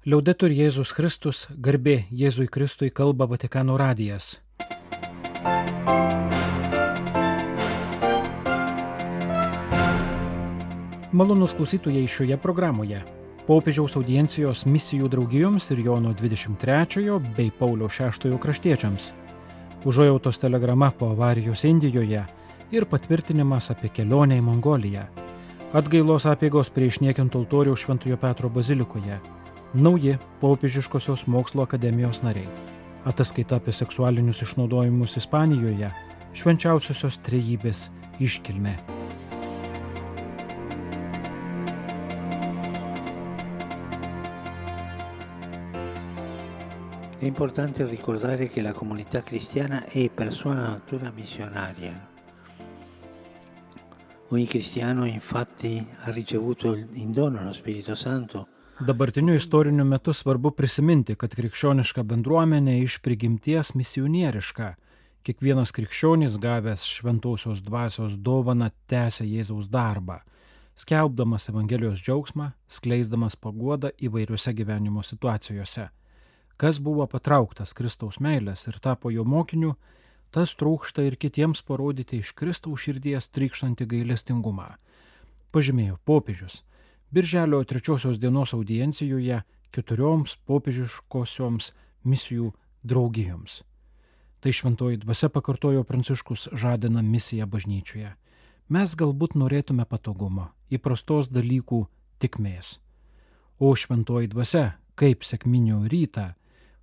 Liaudetur Jėzus Kristus, garbė Jėzui Kristui kalba Vatikano radijas. Malonus klausytojai šioje programoje. Popiežiaus audiencijos misijų draugijoms ir Jono 23 bei Paulio 6 kraštiečiams. Užuojautos telegrama po avarijos Indijoje ir patvirtinimas apie kelionę į Mongoliją. Atgailos apėgos prie išniekintų altorių Šventojo Petro bazilikoje. Nauji popiežiškosios mokslo akademijos nariai. Ataskaita apie seksualinius išnaudojimus Ispanijoje. Švenčiausiosios trejybės iškilmė. È importante ricordare che la comunità cristiana è per sua natura missionaria. Ogni cristiano infatti ha ricevuto in dono lo Spirito Santo. Dabartiniu istoriniu metu svarbu prisiminti, kad krikščioniška bendruomenė iš prigimties misionieriška. Kiekvienas krikščionis gavęs šventosios dvasios dovaną tęsia Jėzaus darbą, skelbdamas Evangelijos džiaugsmą, skleisdamas paguodą įvairiose gyvenimo situacijose. Kas buvo patrauktas Kristaus meilės ir tapo jo mokiniu, tas trūksta ir kitiems parodyti iš Kristaus širdies trykštantį gailestingumą. Pažymėjo popiežius. Birželio trečiosios dienos audiencijoje keturioms popiežiškosioms misijų draugijoms. Tai šventoji dvasia pakartojo Pranciškus žadina misiją bažnyčioje. Mes galbūt norėtume patogumo, įprastos dalykų tikmės. O šventoji dvasia, kaip sėkminio rytą,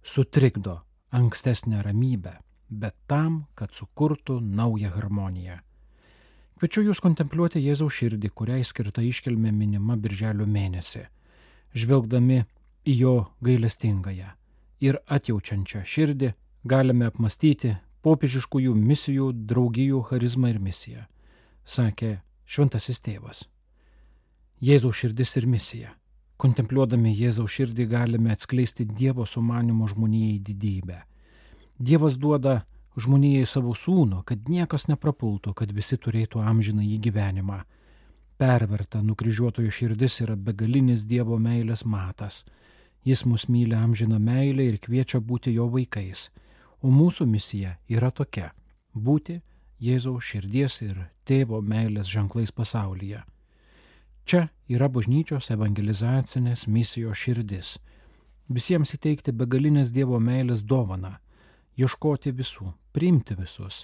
sutrikdo ankstesnę ramybę, bet tam, kad sukurtų naują harmoniją. Kviečiu Jūs kontempliuoti Jėzaus širdį, kuriai skirta iškelmė minima birželio mėnesį, žvelgdami į jo gailestingąją ir atjaučiančią širdį galime apmastyti popiežiškųjų misijų, draugijų charizmą ir misiją, sakė šventasis tėvas. Jėzaus širdis ir misija Kontempliuodami Jėzaus širdį galime atskleisti Dievo sumanimo žmonijai didybę. Dievas duoda žmonijai savo sūnų, kad niekas neprapultų, kad visi turėtų amžiną į gyvenimą. Perverta nukryžiuotojo širdis yra begalinis Dievo meilės matas. Jis mus myli amžiną meilę ir kviečia būti jo vaikais. O mūsų misija yra tokia - būti Jėzaus širdies ir tėvo meilės ženklais pasaulyje. Čia yra bažnyčios evangelizacinės misijos širdis. Visiems įteikti begalinės Dievo meilės dovaną, ieškoti visų, priimti visus,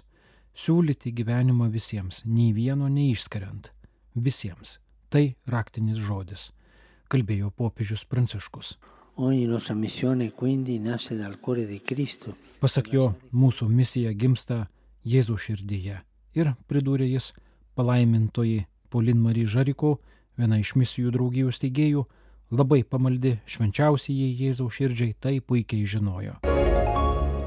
siūlyti gyvenimą visiems, nei vieno neišskiriant. Visiems. Tai raktinis žodis, kalbėjo popiežius Pranciškus. Pasak jo, mūsų misija gimsta Jėzų širdyje. Ir, pridūrė jis, palaimintoji Polin Marie Žariko, viena iš misijų draugijų steigėjų, labai pamaldi švenčiausiai Jėzaus širdžiai tai puikiai žinojo.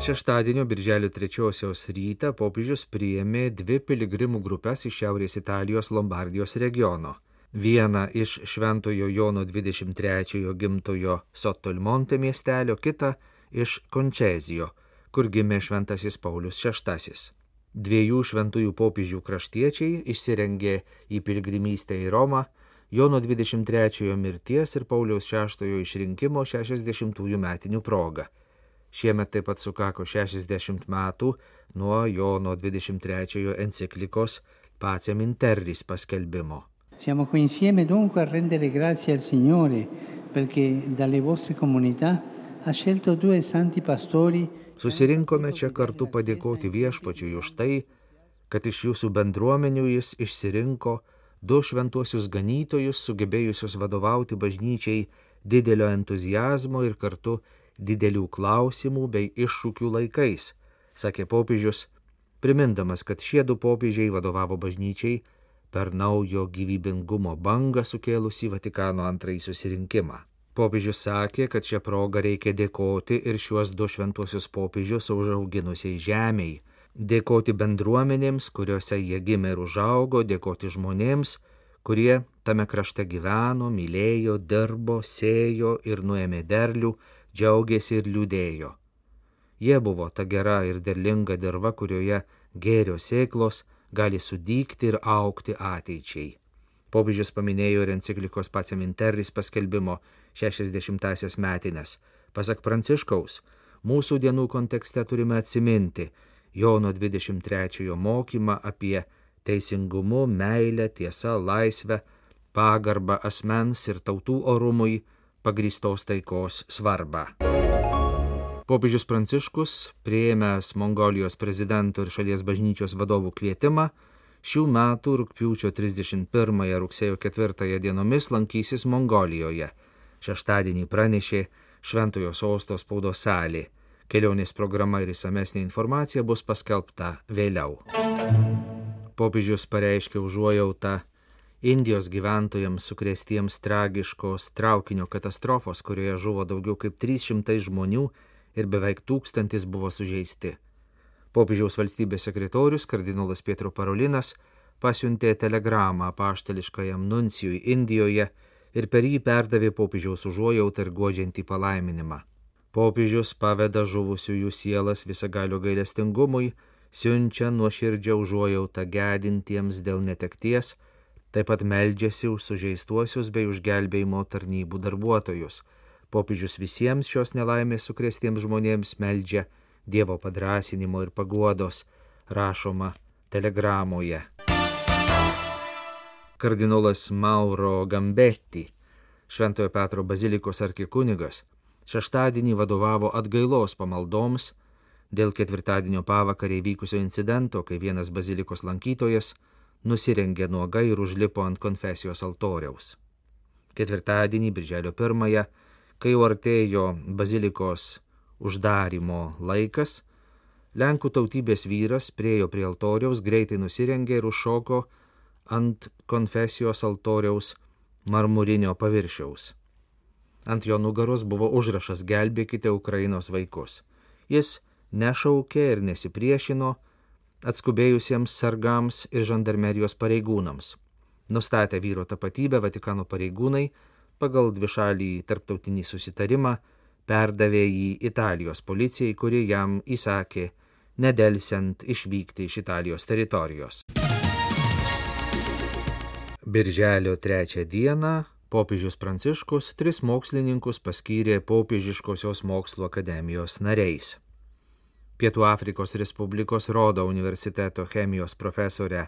Šeštadienio birželio trečiosios rytą popiežius priėmė dvi piligrimų grupės iš Šiaurės Italijos Lombardijos regiono. Vieną iš Šventojo Jono 23 gimtojo Sotolmonte miestelio, kitą iš Končezijo, kur gimė Šventasis Paulius VI. Dviejų šventųjų popiežių kraštiečiai išsirengė į piligrimystę į Romą Jono 23 mirties ir Pauliaus VI išrinkimo 60-ųjų metinių proga. Šiemet taip pat sukako 60 metų nuo Jono 23 enciklikos Pacem Interris paskelbimo. Siamo qui insieme dunque a rendere grazie al Signore perché dalle vostre comunità ha scelto due santi pastori. Susirinkome čia kartu padėkoti viešpačiui už tai, kad iš jūsų bendruomenių jis išsirinko du šventuosius ganytojus, sugebėjusius vadovauti bažnyčiai didelio entuzijazmo ir kartu didelių klausimų bei iššūkių laikais, sakė popiežius, primindamas, kad šie du popiežiai vadovavo bažnyčiai per naujo gyvybingumo bangą sukėlusi Vatikano antrąjį susirinkimą. Popiežius sakė, kad šią progą reikia dėkoti ir šiuos du šventuosius popiežius užauginusiai žemiai, dėkoti bendruomenėms, kuriuose jie gimė ir užaugo, dėkoti žmonėms, kurie tame krašte gyveno, mylėjo, dirbo, sėjo ir nuėmė derlių, džiaugėsi ir liūdėjo. Jie buvo ta gera ir derlinga dirba, kurioje gėrio sėklos gali sudygti ir aukti ateičiai. Popiežius paminėjo ir enciklikos pats Minteris paskelbimo 60-asias metinės. Pasak Pranciškaus, mūsų dienų kontekste turime atsiminti Jono 23 mokymą apie teisingumu, meilę, tiesą, laisvę, pagarbą asmens ir tautų orumui pagrįstos taikos svarbą. Popiežius Pranciškus, prieėmęs Mongolijos prezidento ir šalies bažnyčios vadovų kvietimą, šių metų rūpiučio 31 rugsėjo 4 dienomis lankysis Mongolijoje. Šeštadienį pranešė Šventojo sosto spaudos salė. Kelionės programa ir įsamesnė informacija bus paskelbta vėliau. Popiežius pareiškė užuojautą Indijos gyventojams sukrėstiems tragiškos traukinio katastrofos, kurioje žuvo daugiau kaip 300 žmonių ir beveik tūkstantis buvo sužeisti. Popiežiaus valstybės sekretorius kardinolas Pietro Parolinas pasiuntė telegramą paštališkajam nuncijui Indijoje ir per jį perdavė popiežiaus užuojautą ir godžiantį palaiminimą. Popiežius paveda žuvusiųjų sielas visagalio gailestingumui, siunčia nuoširdžią užuojautą gedintiems dėl netekties, taip pat meldžiasi už sužeistuosius bei už gelbėjimo tarnybų darbuotojus Popiežius visiems šios nelaimės sukrėstiems žmonėms meldžia Dievo padrasinimo ir paguodos, rašoma telegramoje. Kardinolas Mauro Gambetti, Šventojo Petro bazilikos arkikunigas, šeštadienį vadovavo atgailos pamaldoms dėl ketvirtadienio pavakarį vykusio incidento, kai vienas bazilikos lankytojas nusirengė nuogai ir užlipo ant konfesijos altoriaus. Ketvirtadienį, birželio pirmąją, kai jau artėjo bazilikos uždarimo laikas, Lenkų tautybės vyras priejo prie altoriaus, greitai nusirengė ir užšoko ant konfesijos altoriaus marmurinio paviršiaus. Ant jo nugaros buvo užrašas Gelbėkite Ukrainos vaikus. Jis nešaukė ir nesipriešino atskubėjusiems sargams ir žandarmerijos pareigūnams. Nustatę vyro tapatybę Vatikano pareigūnai pagal dvišalį tarptautinį susitarimą perdavė jį Italijos policijai, kuri jam įsakė nedelsiant išvykti iš Italijos teritorijos. Birželio trečią dieną popiežius Pranciškus tris mokslininkus paskyrė popiežiškosios mokslo akademijos nariais. Pietų Afrikos Respublikos Rodo universiteto chemijos profesorę